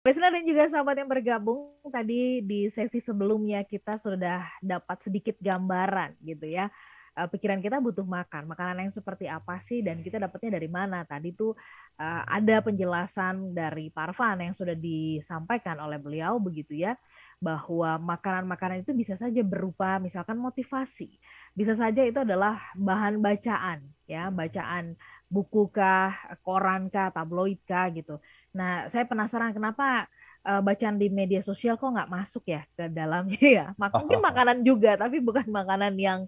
Listener dan juga sahabat yang bergabung tadi di sesi sebelumnya kita sudah dapat sedikit gambaran gitu ya. Eh, pikiran kita butuh makan. Makanan yang seperti apa sih dan kita dapatnya dari mana? Tadi tuh uh, ada penjelasan dari Parvan yang sudah disampaikan oleh beliau begitu ya bahwa makanan-makanan itu bisa saja berupa misalkan motivasi. Bisa saja itu adalah bahan bacaan ya, bacaan buku kah, koran kah, tabloid kah gitu Nah, saya penasaran kenapa uh, bacaan di media sosial kok nggak masuk ya ke dalamnya ya. Mungkin makanan juga, tapi bukan makanan yang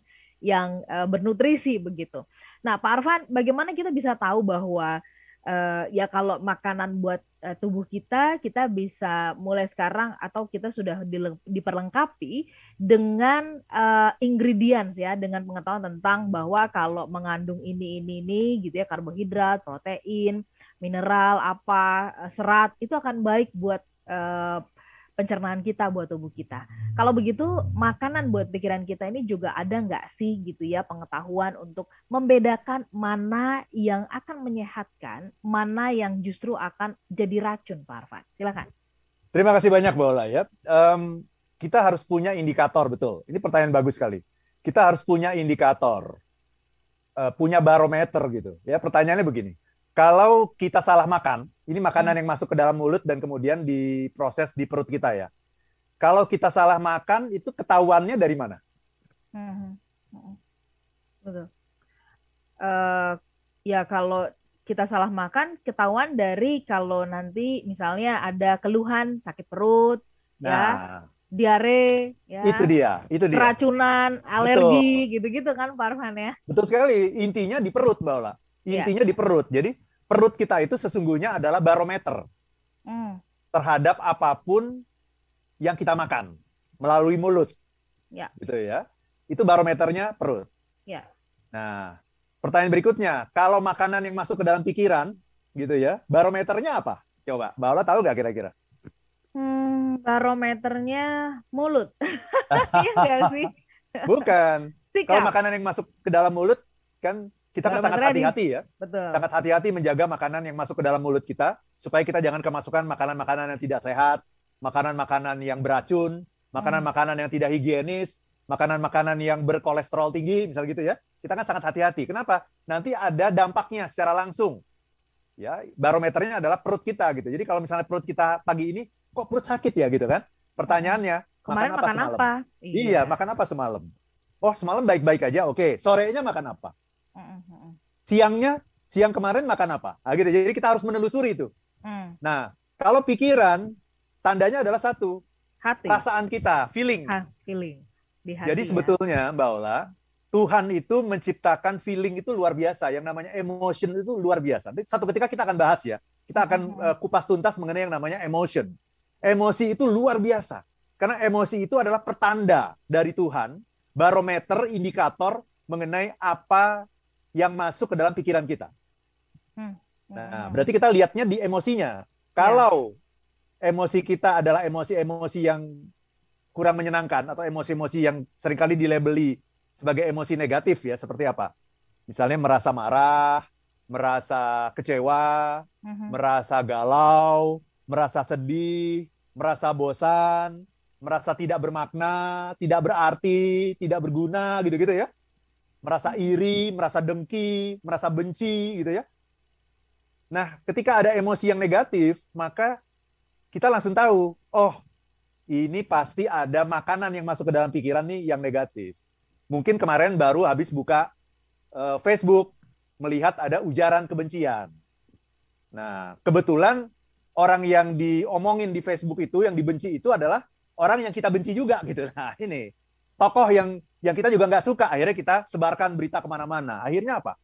yang uh, bernutrisi begitu. Nah, Pak Arfan, bagaimana kita bisa tahu bahwa uh, ya kalau makanan buat uh, tubuh kita, kita bisa mulai sekarang atau kita sudah diperlengkapi dengan uh, ingredients ya, dengan pengetahuan tentang bahwa kalau mengandung ini ini ini gitu ya karbohidrat, protein, mineral apa serat itu akan baik buat uh, pencernaan kita buat tubuh kita. Kalau begitu makanan buat pikiran kita ini juga ada nggak sih gitu ya pengetahuan untuk membedakan mana yang akan menyehatkan, mana yang justru akan jadi racun Pak Arfan. Silakan. Terima kasih banyak Mbak Ola ya. Um, kita harus punya indikator betul. Ini pertanyaan bagus sekali. Kita harus punya indikator, uh, punya barometer gitu. Ya pertanyaannya begini kalau kita salah makan, ini makanan hmm. yang masuk ke dalam mulut dan kemudian diproses di perut kita ya. Kalau kita salah makan, itu ketahuannya dari mana? Hmm. hmm. Betul. Uh, ya kalau kita salah makan, ketahuan dari kalau nanti misalnya ada keluhan sakit perut, ya, nah. ya, diare, ya, itu dia, itu dia, keracunan, alergi, gitu-gitu kan, Pak Arfan ya. Betul sekali. Intinya di perut, Mbak Ola. Iya. Intinya ya. di perut. Jadi perut kita itu sesungguhnya adalah barometer hmm. terhadap apa pun yang kita makan melalui mulut. Ya. Gitu ya. Itu barometernya perut. Ya. Nah, pertanyaan berikutnya, kalau makanan yang masuk ke dalam pikiran, gitu ya, barometernya apa? Coba, Mbak Ola tahu nggak kira-kira? Hmm, barometernya mulut. Iya sih? Bukan. Kalau makanan yang masuk ke dalam mulut, kan kita kan sangat hati-hati ya. Betul. Sangat hati-hati menjaga makanan yang masuk ke dalam mulut kita supaya kita jangan kemasukan makanan-makanan yang tidak sehat, makanan-makanan yang beracun, makanan-makanan yang tidak higienis, makanan-makanan yang berkolesterol tinggi, misal gitu ya. Kita kan sangat hati-hati. Kenapa? Nanti ada dampaknya secara langsung. Ya, barometernya adalah perut kita gitu. Jadi kalau misalnya perut kita pagi ini kok perut sakit ya gitu kan? Pertanyaannya, Kemarin makan apa makan semalam? Apa? Iya. iya, makan apa semalam? Oh, semalam baik-baik aja. Oke, sorenya makan apa? Siangnya, siang kemarin makan apa? Nah, gitu. Jadi kita harus menelusuri itu. Hmm. Nah, kalau pikiran, tandanya adalah satu. Hati. Perasaan kita, feeling. Ha, feeling. Di hati, Jadi ya. sebetulnya, Mbak Ola, Tuhan itu menciptakan feeling itu luar biasa. Yang namanya emotion itu luar biasa. Satu ketika kita akan bahas ya. Kita akan uh, kupas tuntas mengenai yang namanya emotion. Emosi itu luar biasa. Karena emosi itu adalah pertanda dari Tuhan, barometer, indikator mengenai apa yang masuk ke dalam pikiran kita. Hmm. Nah, hmm. berarti kita lihatnya di emosinya. Kalau ya. emosi kita adalah emosi-emosi yang kurang menyenangkan atau emosi-emosi yang sering kali dilabeli sebagai emosi negatif ya, seperti apa? Misalnya merasa marah, merasa kecewa, hmm merasa galau, merasa sedih, merasa bosan, merasa tidak bermakna, tidak berarti, tidak berguna gitu-gitu ya merasa iri, merasa dengki, merasa benci gitu ya. Nah, ketika ada emosi yang negatif, maka kita langsung tahu, oh, ini pasti ada makanan yang masuk ke dalam pikiran nih yang negatif. Mungkin kemarin baru habis buka uh, Facebook melihat ada ujaran kebencian. Nah, kebetulan orang yang diomongin di Facebook itu, yang dibenci itu adalah orang yang kita benci juga gitu. Nah, ini tokoh yang yang kita juga nggak suka. Akhirnya kita sebarkan berita ke mana-mana. Akhirnya apa?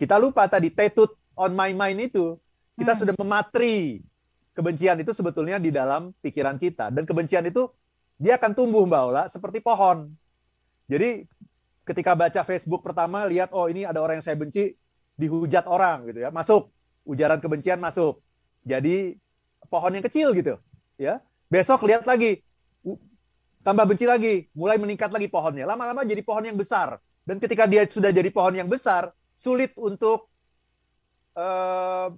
Kita lupa tadi tetut on my mind itu. Kita hmm. sudah mematri kebencian itu sebetulnya di dalam pikiran kita. Dan kebencian itu dia akan tumbuh Mbak Ola seperti pohon. Jadi ketika baca Facebook pertama lihat oh ini ada orang yang saya benci dihujat orang gitu ya. Masuk ujaran kebencian masuk. Jadi pohon yang kecil gitu ya. Besok lihat lagi tambah benci lagi, mulai meningkat lagi pohonnya. Lama-lama jadi pohon yang besar. Dan ketika dia sudah jadi pohon yang besar, sulit untuk uh,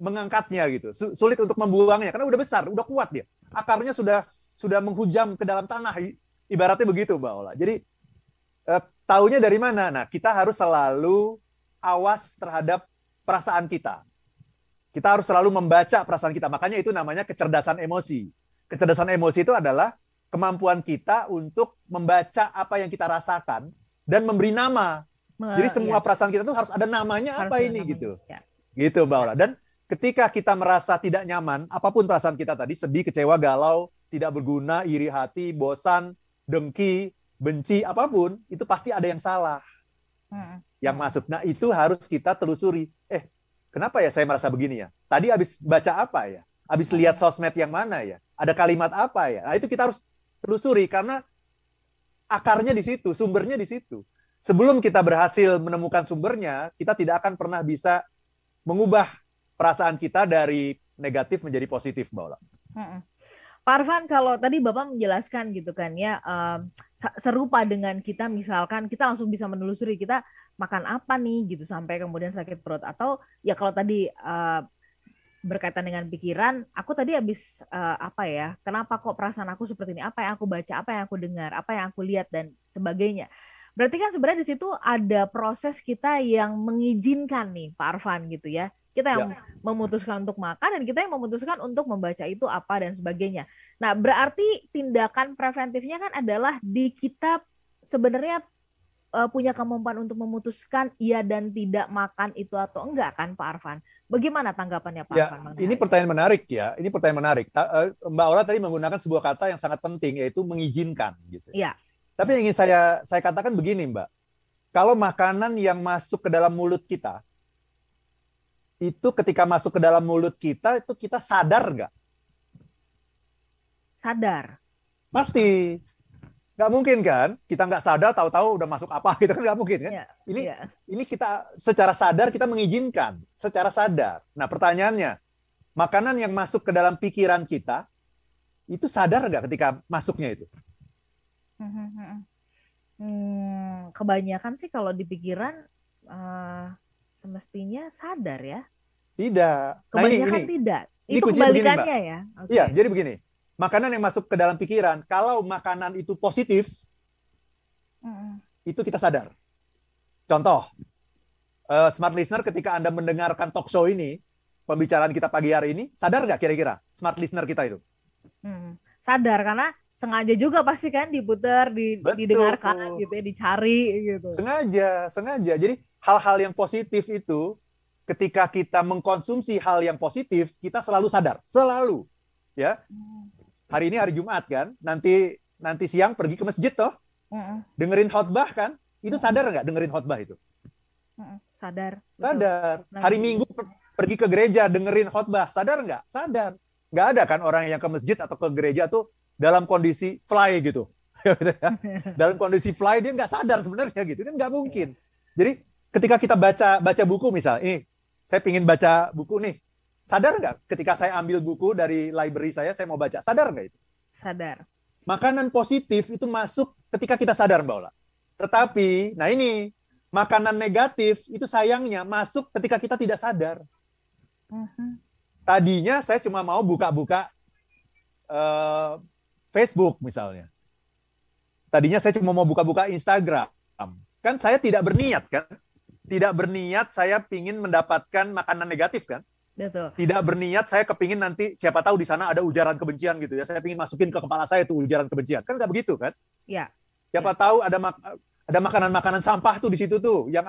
mengangkatnya gitu, sulit untuk membuangnya karena udah besar, udah kuat dia. Akarnya sudah sudah menghujam ke dalam tanah, ibaratnya begitu Mbak Ola. Jadi eh, taunya dari mana? Nah, kita harus selalu awas terhadap perasaan kita. Kita harus selalu membaca perasaan kita. Makanya itu namanya kecerdasan emosi. Kecerdasan emosi itu adalah kemampuan kita untuk membaca apa yang kita rasakan dan memberi nama. Jadi semua ya. perasaan kita tuh harus ada namanya harus apa ini namanya. gitu. Ya. Gitu, Mbak Ola. Dan ketika kita merasa tidak nyaman, apa pun perasaan kita tadi, sedih, kecewa, galau, tidak berguna, iri hati, bosan, dengki, benci, apa pun, itu pasti ada yang salah. Hmm. Yang masuk. Nah, itu harus kita telusuri. Eh, kenapa ya saya merasa begini ya? Tadi habis baca apa ya? Habis lihat sosmed yang mana ya? Ada kalimat apa ya? Nah, itu kita harus telusuri karena akarnya di situ, sumbernya di situ. Sebelum kita berhasil menemukan sumbernya, kita tidak akan pernah bisa mengubah perasaan kita dari negatif menjadi positif, Mbak Ola. Arfan, kalau tadi Bapak menjelaskan gitu kan ya, um, serupa dengan kita misalkan kita langsung bisa menelusuri kita makan apa nih gitu sampai kemudian sakit perut atau ya kalau tadi uh, berkaitan dengan pikiran, aku tadi habis uh, apa ya, kenapa kok perasaan aku seperti ini, apa yang aku baca, apa yang aku dengar, apa yang aku lihat dan sebagainya. Berarti kan sebenarnya di situ ada proses kita yang mengizinkan nih Pak Arfan gitu ya kita yang ya. memutuskan untuk makan dan kita yang memutuskan untuk membaca itu apa dan sebagainya. Nah, berarti tindakan preventifnya kan adalah di kita sebenarnya uh, punya kemampuan untuk memutuskan iya dan tidak makan itu atau enggak kan Pak Arfan? Bagaimana tanggapannya Pak ya, Arfan? Ini pertanyaan menarik ya. Ini pertanyaan menarik. Eh, Mbak Ola tadi menggunakan sebuah kata yang sangat penting yaitu mengizinkan gitu. Iya. Tapi yang ingin saya saya katakan begini, Mbak. Kalau makanan yang masuk ke dalam mulut kita itu ketika masuk ke dalam mulut kita itu kita sadar nggak? Sadar. Pasti. Nggak mungkin kan? Kita nggak sadar tahu-tahu udah masuk apa gitu kan nggak mungkin kan? Ya, ini ya. ini kita secara sadar kita mengizinkan, secara sadar. Nah pertanyaannya, makanan yang masuk ke dalam pikiran kita itu sadar nggak ketika masuknya itu? Hmm, kebanyakan sih kalau di pikiran uh, semestinya sadar ya. Tidak. Kebanyakan nah, ini, ini, tidak. Ini itu kebalikannya begini, ya. Okay. Iya, jadi begini. Makanan yang masuk ke dalam pikiran, kalau makanan itu positif, mm. itu kita sadar. Contoh, uh, smart listener ketika Anda mendengarkan talk show ini, pembicaraan kita pagi hari ini, sadar nggak kira-kira smart listener kita itu? Hmm. Sadar, karena sengaja juga pasti kan diputar, di, didengarkan gitu ya, dicari gitu. Sengaja, sengaja. Jadi hal-hal yang positif itu ketika kita mengkonsumsi hal yang positif, kita selalu sadar, selalu. Ya. Hari ini hari Jumat kan, nanti nanti siang pergi ke masjid toh. Dengerin khotbah kan? Itu sadar nggak dengerin khotbah itu? Sadar. Sadar. Hari Minggu pergi ke gereja dengerin khotbah, sadar nggak? Sadar. Nggak ada kan orang yang ke masjid atau ke gereja tuh dalam kondisi fly gitu. dalam kondisi fly dia nggak sadar sebenarnya gitu kan nggak mungkin. Jadi ketika kita baca baca buku misal, ini saya ingin baca buku nih, sadar nggak ketika saya ambil buku dari library saya, saya mau baca, sadar nggak itu? Sadar. Makanan positif itu masuk ketika kita sadar, Mbak Ola. Tetapi, nah ini, makanan negatif itu sayangnya masuk ketika kita tidak sadar. Uh-huh. Tadinya saya cuma mau buka-buka uh, Facebook misalnya. Tadinya saya cuma mau buka-buka Instagram. Kan saya tidak berniat kan tidak berniat saya pingin mendapatkan makanan negatif kan? Betul. Tidak berniat saya kepingin nanti siapa tahu di sana ada ujaran kebencian gitu ya. Saya pingin masukin ke kepala saya tuh ujaran kebencian. Kan nggak begitu kan? Iya. Siapa ya. tahu ada mak ada makanan-makanan sampah tuh di situ tuh yang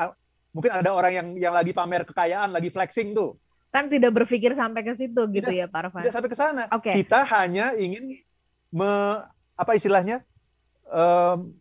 mungkin ada orang yang yang lagi pamer kekayaan, lagi flexing tuh. Kan tidak berpikir sampai ke situ gitu tidak, ya, Pak Arfan. Tidak sampai ke sana. Okay. Kita hanya ingin me, apa istilahnya? Um,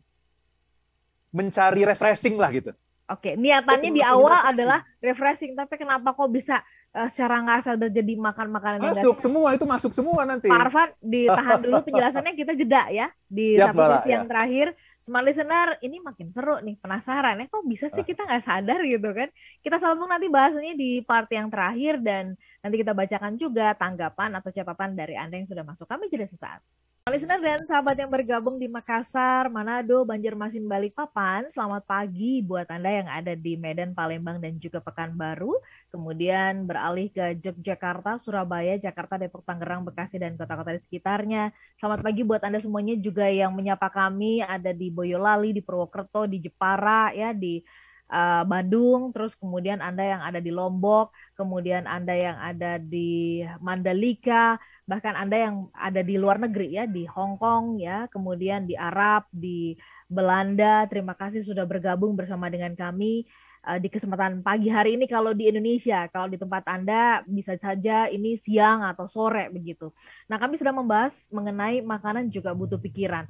mencari refreshing lah gitu. Oke, niatannya di awal adalah refreshing, tapi kenapa kok bisa uh, secara nggak sadar jadi makan makanan masuk semua itu masuk semua nanti. Pak Arfan, ditahan dulu penjelasannya kita jeda ya di ya, satu sesi yang ya. terakhir. Smart listener, ini makin seru nih, penasaran ya kok bisa sih ah. kita nggak sadar gitu kan? Kita sambung nanti bahasanya di part yang terakhir dan Nanti kita bacakan juga tanggapan atau catatan dari Anda yang sudah masuk. Kami jeda sesaat. Listener dan sahabat yang bergabung di Makassar, Manado, Banjarmasin, Balikpapan, selamat pagi buat Anda yang ada di Medan, Palembang, dan juga Pekanbaru. Kemudian beralih ke Yogyakarta, Surabaya, Jakarta, Depok, Tangerang, Bekasi, dan kota-kota di sekitarnya. Selamat pagi buat Anda semuanya juga yang menyapa kami ada di Boyolali, di Purwokerto, di Jepara, ya di uh, Bandung, terus kemudian Anda yang ada di Lombok, kemudian Anda yang ada di Mandalika, bahkan Anda yang ada di luar negeri ya, di Hong Kong ya, kemudian di Arab, di Belanda. Terima kasih sudah bergabung bersama dengan kami uh, di kesempatan pagi hari ini kalau di Indonesia, kalau di tempat Anda bisa saja ini siang atau sore begitu. Nah, kami sedang membahas mengenai makanan juga butuh pikiran.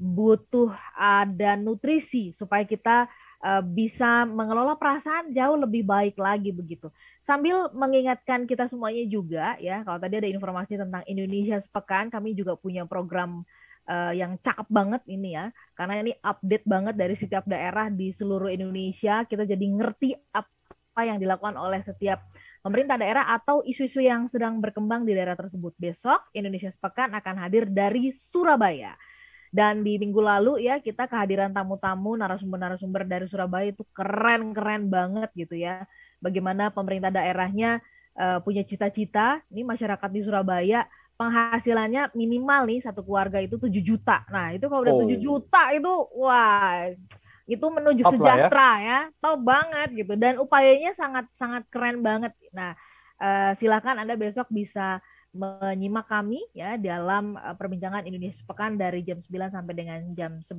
Butuh ada nutrisi supaya kita Eh, bisa mengelola perasaan jauh lebih baik lagi begitu. Sambil mengingatkan kita semuanya juga ya, kalau tadi ada informasi tentang Indonesia sepekan, kami juga punya program uh, yang cakep banget ini ya, karena ini update banget dari setiap daerah di seluruh Indonesia. Kita jadi ngerti apa yang dilakukan oleh setiap pemerintah daerah atau isu-isu yang sedang berkembang di daerah tersebut. Besok Indonesia sepekan akan hadir dari Surabaya. Dan di minggu lalu ya kita kehadiran tamu-tamu narasumber-narasumber dari Surabaya itu keren-keren banget gitu ya. Bagaimana pemerintah daerahnya uh, punya cita-cita, ini masyarakat di Surabaya penghasilannya minimal nih satu keluarga itu 7 juta. Nah, itu kalau udah oh. 7 juta itu wah itu menuju Top sejahtera ya. ya. Tahu banget gitu dan upayanya sangat sangat keren banget. Nah, uh, silakan Anda besok bisa menyimak kami ya dalam uh, perbincangan Indonesia Pekan dari jam 9 sampai dengan jam 11.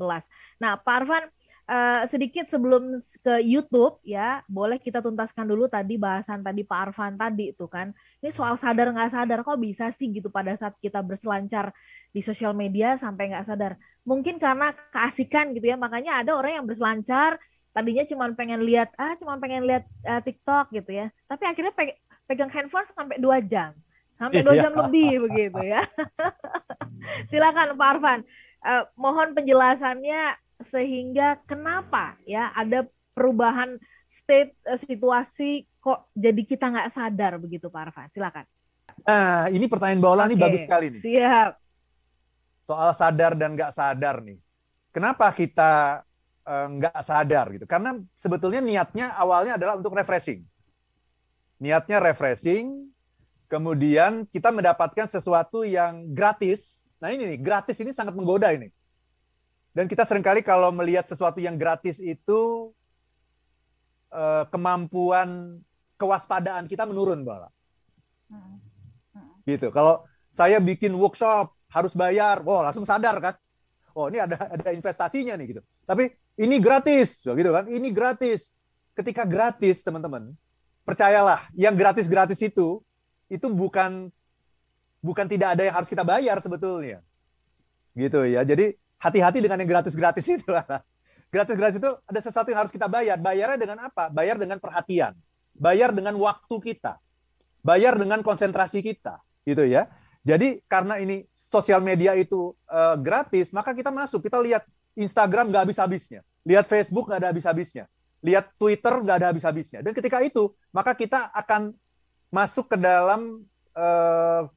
Nah, Pak Arfan uh, sedikit sebelum ke YouTube ya, boleh kita tuntaskan dulu tadi bahasan tadi Pak Arfan tadi itu kan. Ini soal sadar nggak sadar kok bisa sih gitu pada saat kita berselancar di sosial media sampai nggak sadar. Mungkin karena keasikan gitu ya, makanya ada orang yang berselancar tadinya cuma pengen lihat ah cuma pengen lihat uh, TikTok gitu ya, tapi akhirnya pe pegang handphone sampai dua jam sampai dua iya. jam lebih begitu ya. Silakan Pak Arfan, uh, mohon penjelasannya sehingga kenapa ya ada perubahan state uh, situasi kok jadi kita nggak sadar begitu Pak Arfan. Silakan. Nah, ini pertanyaan Baola okay, bagus sekali nih. Siap. Soal sadar dan nggak sadar nih. Kenapa kita eh, nggak uh, sadar gitu? Karena sebetulnya niatnya awalnya adalah untuk refreshing. Niatnya refreshing, Kemudian kita mendapatkan sesuatu yang gratis. Nah ini nih, gratis ini sangat menggoda ini. Dan kita sering kali kalau melihat sesuatu yang gratis itu eh, kemampuan kewaspadaan kita menurun, Bala. Hmm. Gitu. Kalau saya bikin workshop harus bayar, wow langsung sadar kan? Oh ini ada ada investasinya nih gitu. Tapi ini gratis, gitu kan? Ini gratis. Ketika gratis, teman-teman, percayalah, yang gratis-gratis itu itu bukan bukan tidak ada yang harus kita bayar sebetulnya. Gitu ya. Jadi hati-hati dengan yang gratis-gratis itu. Gratis-gratis itu ada sesuatu yang harus kita bayar. Bayarnya dengan apa? Bayar dengan perhatian. Bayar dengan waktu kita. Bayar dengan konsentrasi kita. Gitu ya. Jadi karena ini sosial media itu uh, gratis, maka kita masuk, kita lihat Instagram nggak habis-habisnya. Lihat Facebook nggak ada habis-habisnya. Lihat Twitter nggak ada habis-habisnya. Dan ketika itu, maka kita akan masuk ke dalam uh,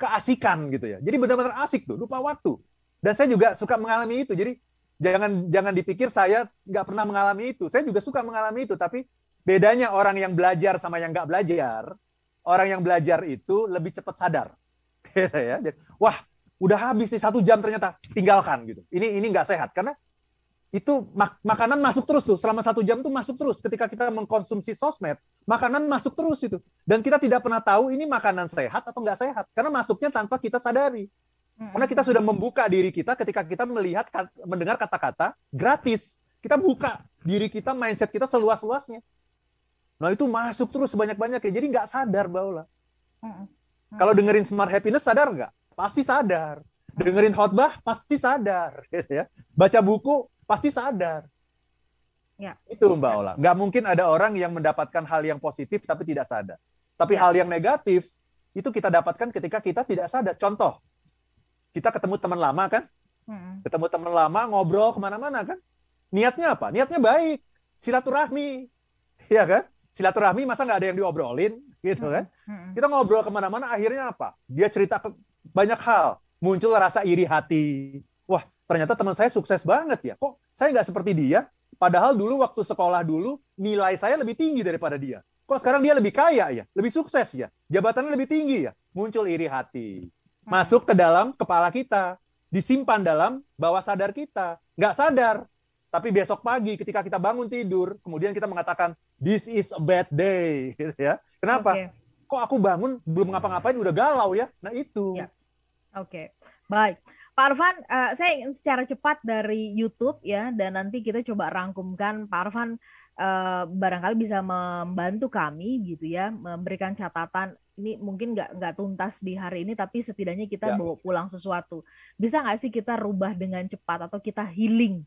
keasikan gitu ya. Jadi benar-benar asik tuh, lupa waktu. Dan saya juga suka mengalami itu. Jadi jangan jangan dipikir saya nggak pernah mengalami itu. Saya juga suka mengalami itu, tapi bedanya orang yang belajar sama yang nggak belajar, orang yang belajar itu lebih cepat sadar. Gitu ya. Wah, udah habis nih satu jam ternyata tinggalkan gitu. Ini ini nggak sehat karena itu mak makanan masuk terus tuh selama satu jam tuh masuk terus ketika kita mengkonsumsi sosmed makanan masuk terus itu. Dan kita tidak pernah tahu ini makanan sehat atau nggak sehat. Karena masuknya tanpa kita sadari. Karena kita sudah membuka diri kita ketika kita melihat mendengar kata-kata gratis. Kita buka diri kita mindset kita seluas-luasnya. Nah itu masuk terus sebanyak-banyak ya jadi nggak sadar bahwa kalau dengerin smart happiness sadar nggak? Pasti sadar. Dengerin khotbah pasti sadar gitu ya. Baca buku pasti sadar. Ya. Itu Mbak Ola. Nggak mungkin ada orang yang mendapatkan hal yang positif tapi tidak sadar. Tapi ya. hal yang negatif itu kita dapatkan ketika kita tidak sadar. Contoh, kita ketemu teman lama kan? Hmm. Ketemu teman lama, ngobrol ke mana-mana kan? Niatnya apa? Niatnya baik. Silaturahmi. Iya kan? Silaturahmi masa nggak ada yang diobrolin? gitu kan. Kita ngobrol ke mana-mana, akhirnya apa? Dia cerita ke banyak hal, muncul rasa iri hati. Wah, ternyata teman saya sukses banget ya. Kok saya nggak seperti dia? Padahal dulu waktu sekolah dulu nilai saya lebih tinggi daripada dia. Kok sekarang dia lebih kaya ya, lebih sukses ya, jabatannya lebih tinggi ya. Muncul iri hati, masuk ke dalam kepala kita, disimpan dalam bawah sadar kita. Nggak sadar, tapi besok pagi ketika kita bangun tidur, kemudian kita mengatakan, this is a bad day. Gitu ya. Kenapa? Okay. Kok aku bangun belum ngapa-ngapain udah galau ya? Nah itu. Ya. Oke, okay. baik. Pak Arfan, uh, saya ingin secara cepat dari YouTube ya, dan nanti kita coba rangkumkan Pak Arfan uh, barangkali bisa membantu kami gitu ya, memberikan catatan ini mungkin nggak nggak tuntas di hari ini, tapi setidaknya kita ya. bawa pulang sesuatu. Bisa nggak sih kita rubah dengan cepat atau kita healing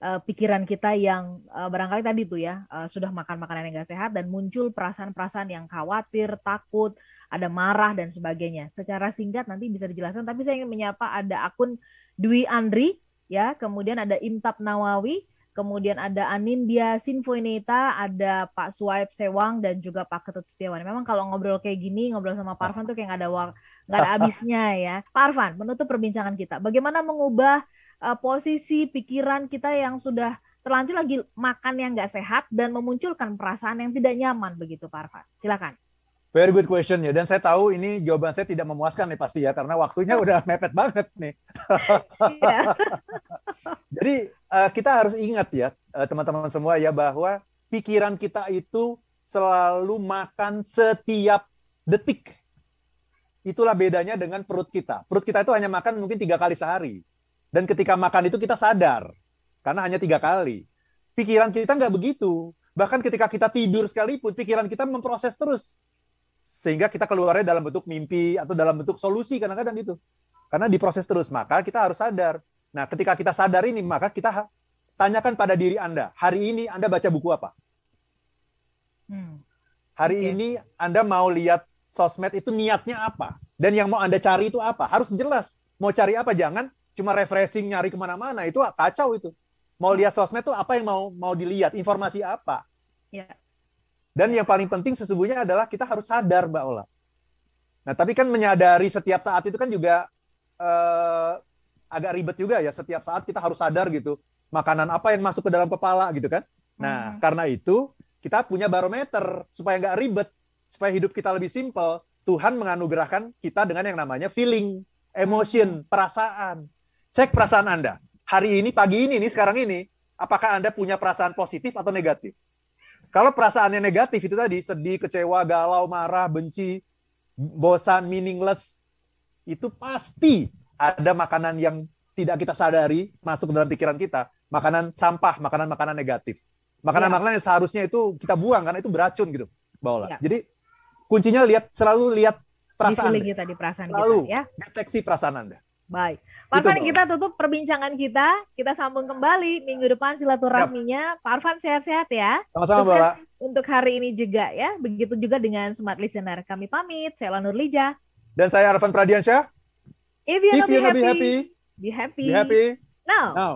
uh, pikiran kita yang uh, barangkali tadi tuh ya uh, sudah makan makanan yang gak sehat dan muncul perasaan-perasaan yang khawatir, takut, ada marah dan sebagainya. Secara singkat nanti bisa dijelaskan, tapi saya ingin menyapa ada akun Dwi Andri ya, kemudian ada Imtap Nawawi, kemudian ada Anindya Sinfoineta, ada Pak Suaib Sewang dan juga Pak Ketut Setiawan. Memang kalau ngobrol kayak gini, ngobrol sama Pak Arfan tuh kayak nggak ada nggak ada habisnya ya. Pak Arfan, menutup perbincangan kita, bagaimana mengubah uh, posisi pikiran kita yang sudah terlanjur lagi makan yang nggak sehat dan memunculkan perasaan yang tidak nyaman begitu Pak Arfan. Silakan. Very good question ya. Dan saya tahu ini jawaban saya tidak memuaskan nih pasti ya karena waktunya udah mepet banget nih. Iya. Jadi uh, kita harus ingat ya uh, teman-teman semua ya bahwa pikiran kita itu selalu makan setiap detik. Itulah bedanya dengan perut kita. Perut kita itu hanya makan mungkin tiga kali sehari. Dan ketika makan itu kita sadar, karena hanya tiga kali. Pikiran kita nggak begitu. Bahkan ketika kita tidur sekalipun, pikiran kita memproses terus. Sehingga kita keluarnya dalam bentuk mimpi atau dalam bentuk solusi kadang-kadang gitu. Karena diproses terus, maka kita harus sadar. Nah, ketika kita sadar ini, maka kita tanyakan pada diri Anda, hari ini Anda baca buku apa? Hmm. Hari okay. ini Anda mau lihat sosmed itu niatnya apa? Dan yang mau Anda cari itu apa? Harus jelas. Mau cari apa? Jangan cuma refreshing nyari ke mana-mana itu kacau itu. Mau lihat sosmed tuh apa yang mau mau dilihat informasi apa? Ya. dan yang paling penting sesungguhnya adalah kita harus sadar mbak Ola. Nah tapi kan menyadari setiap saat itu kan juga uh, agak ribet juga ya setiap saat kita harus sadar gitu. Makanan apa yang masuk ke dalam kepala gitu kan. Nah hmm. karena itu kita punya barometer supaya nggak ribet supaya hidup kita lebih simpel. Tuhan menganugerahkan kita dengan yang namanya feeling emotion perasaan Cek perasaan Anda. Hari ini, pagi ini, nih sekarang ini, apakah Anda punya perasaan positif atau negatif? Kalau perasaannya negatif itu tadi, sedih, kecewa, galau, marah, benci, bosan, meaningless, itu pasti ada makanan yang tidak kita sadari masuk ke dalam pikiran kita. Makanan sampah, makanan-makanan negatif. Makanan-makanan yang seharusnya itu kita buang karena itu beracun gitu. Bawalah. Ya. Jadi kuncinya lihat selalu lihat perasaan. Kita di perasaan selalu kita ya. Deteksi perasaan Anda. Baik. Pak Arfan, kita tutup perbincangan kita. Kita sambung kembali minggu depan silaturahminya. Yep. Pak Arfan sehat-sehat ya. Sama-sama, Mbak. Untuk hari ini juga ya. Begitu juga dengan Smart Listener. Kami pamit. Saya Lanur Lija. Dan saya Arfan Pradiansyah. If you, If be, happy, be happy, be happy. Be happy. Now. Now.